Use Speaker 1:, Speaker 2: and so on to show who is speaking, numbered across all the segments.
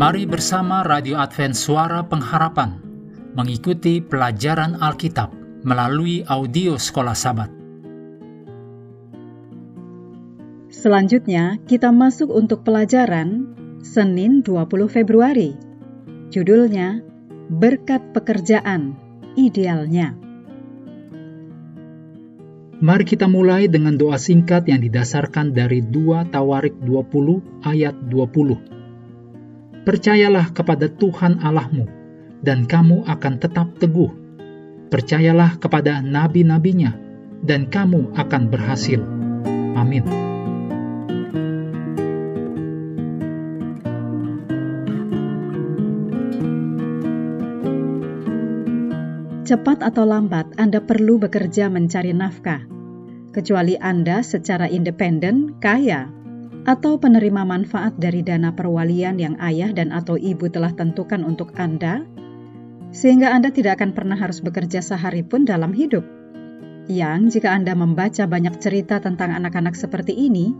Speaker 1: Mari bersama Radio Advent Suara Pengharapan mengikuti pelajaran Alkitab melalui audio Sekolah Sabat.
Speaker 2: Selanjutnya, kita masuk untuk pelajaran Senin 20 Februari. Judulnya Berkat Pekerjaan Idealnya.
Speaker 1: Mari kita mulai dengan doa singkat yang didasarkan dari 2 Tawarik 20 ayat 20. Percayalah kepada Tuhan Allahmu, dan kamu akan tetap teguh. Percayalah kepada nabi-nabinya, dan kamu akan berhasil. Amin.
Speaker 2: Cepat atau lambat, Anda perlu bekerja mencari nafkah. Kecuali Anda secara independen, kaya, atau penerima manfaat dari dana perwalian yang ayah dan atau ibu telah tentukan untuk Anda, sehingga Anda tidak akan pernah harus bekerja sehari pun dalam hidup. Yang jika Anda membaca banyak cerita tentang anak-anak seperti ini,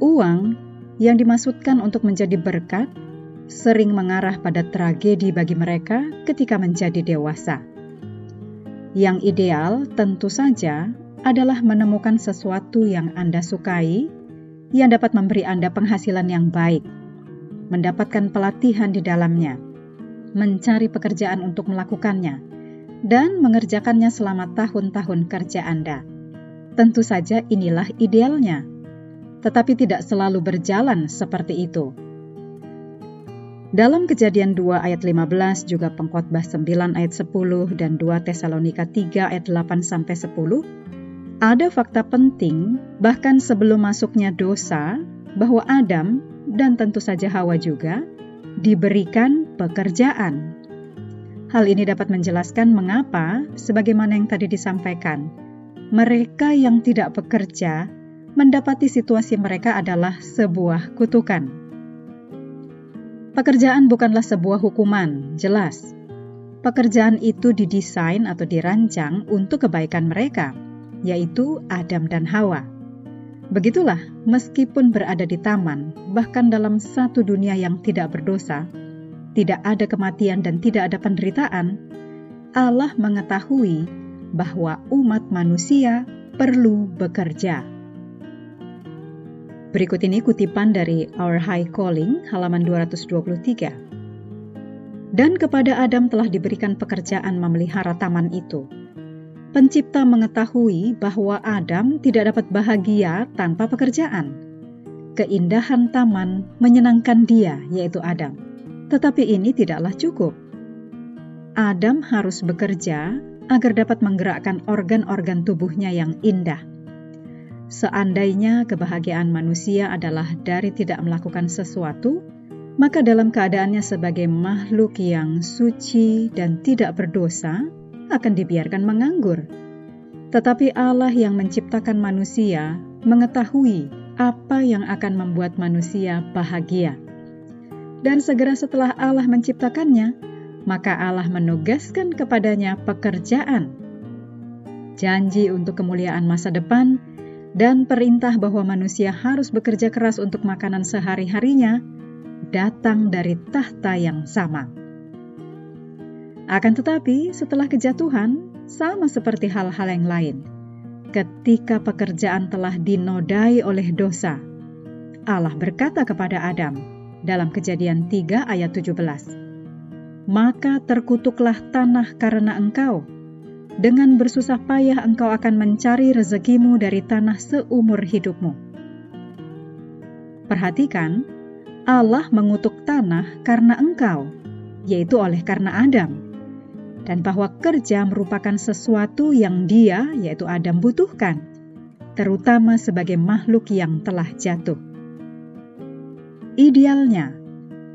Speaker 2: uang yang dimaksudkan untuk menjadi berkat sering mengarah pada tragedi bagi mereka ketika menjadi dewasa. Yang ideal tentu saja adalah menemukan sesuatu yang Anda sukai yang dapat memberi Anda penghasilan yang baik, mendapatkan pelatihan di dalamnya, mencari pekerjaan untuk melakukannya, dan mengerjakannya selama tahun-tahun kerja Anda. Tentu saja inilah idealnya, tetapi tidak selalu berjalan seperti itu. Dalam kejadian 2 ayat 15 juga pengkhotbah 9 ayat 10 dan 2 Tesalonika 3 ayat 8 sampai 10 ada fakta penting bahkan sebelum masuknya dosa bahwa Adam dan tentu saja Hawa juga diberikan pekerjaan. Hal ini dapat menjelaskan mengapa sebagaimana yang tadi disampaikan mereka yang tidak bekerja mendapati situasi mereka adalah sebuah kutukan. Pekerjaan bukanlah sebuah hukuman, jelas. Pekerjaan itu didesain atau dirancang untuk kebaikan mereka, yaitu Adam dan Hawa. Begitulah, meskipun berada di taman, bahkan dalam satu dunia yang tidak berdosa, tidak ada kematian dan tidak ada penderitaan, Allah mengetahui bahwa umat manusia perlu bekerja. Berikut ini kutipan dari Our High Calling halaman 223. Dan kepada Adam telah diberikan pekerjaan memelihara taman itu. Pencipta mengetahui bahwa Adam tidak dapat bahagia tanpa pekerjaan. Keindahan taman menyenangkan dia, yaitu Adam. Tetapi ini tidaklah cukup. Adam harus bekerja agar dapat menggerakkan organ-organ tubuhnya yang indah Seandainya kebahagiaan manusia adalah dari tidak melakukan sesuatu, maka dalam keadaannya sebagai makhluk yang suci dan tidak berdosa akan dibiarkan menganggur. Tetapi Allah yang menciptakan manusia mengetahui apa yang akan membuat manusia bahagia. Dan segera setelah Allah menciptakannya, maka Allah menugaskan kepadanya pekerjaan. Janji untuk kemuliaan masa depan dan perintah bahwa manusia harus bekerja keras untuk makanan sehari-harinya datang dari tahta yang sama. Akan tetapi, setelah kejatuhan, sama seperti hal-hal yang lain, ketika pekerjaan telah dinodai oleh dosa, Allah berkata kepada Adam dalam Kejadian 3 ayat 17, "Maka terkutuklah tanah karena engkau, dengan bersusah payah engkau akan mencari rezekimu dari tanah seumur hidupmu. Perhatikan, Allah mengutuk tanah karena engkau, yaitu oleh karena Adam, dan bahwa kerja merupakan sesuatu yang dia, yaitu Adam, butuhkan, terutama sebagai makhluk yang telah jatuh. Idealnya,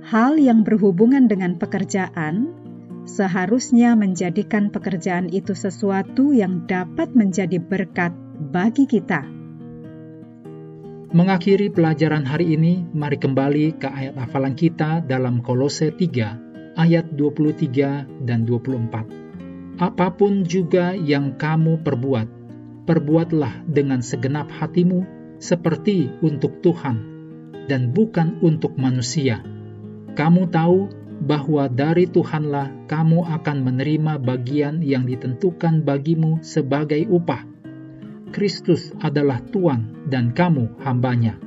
Speaker 2: hal yang berhubungan dengan pekerjaan seharusnya menjadikan pekerjaan itu sesuatu yang dapat menjadi berkat bagi kita.
Speaker 1: Mengakhiri pelajaran hari ini, mari kembali ke ayat hafalan kita dalam Kolose 3 ayat 23 dan 24. Apa pun juga yang kamu perbuat, perbuatlah dengan segenap hatimu seperti untuk Tuhan dan bukan untuk manusia, kamu tahu bahwa dari Tuhanlah kamu akan menerima bagian yang ditentukan bagimu sebagai upah. Kristus adalah Tuhan dan kamu hambanya.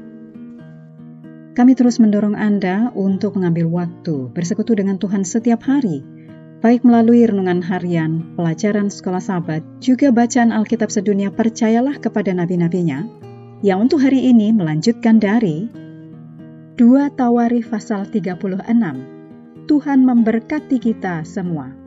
Speaker 2: Kami terus mendorong Anda untuk mengambil waktu bersekutu dengan Tuhan setiap hari, baik melalui renungan harian, pelajaran sekolah sahabat, juga bacaan Alkitab sedunia percayalah kepada nabi-nabinya, yang untuk hari ini melanjutkan dari 2 Tawarikh pasal 36. Tuhan memberkati kita semua.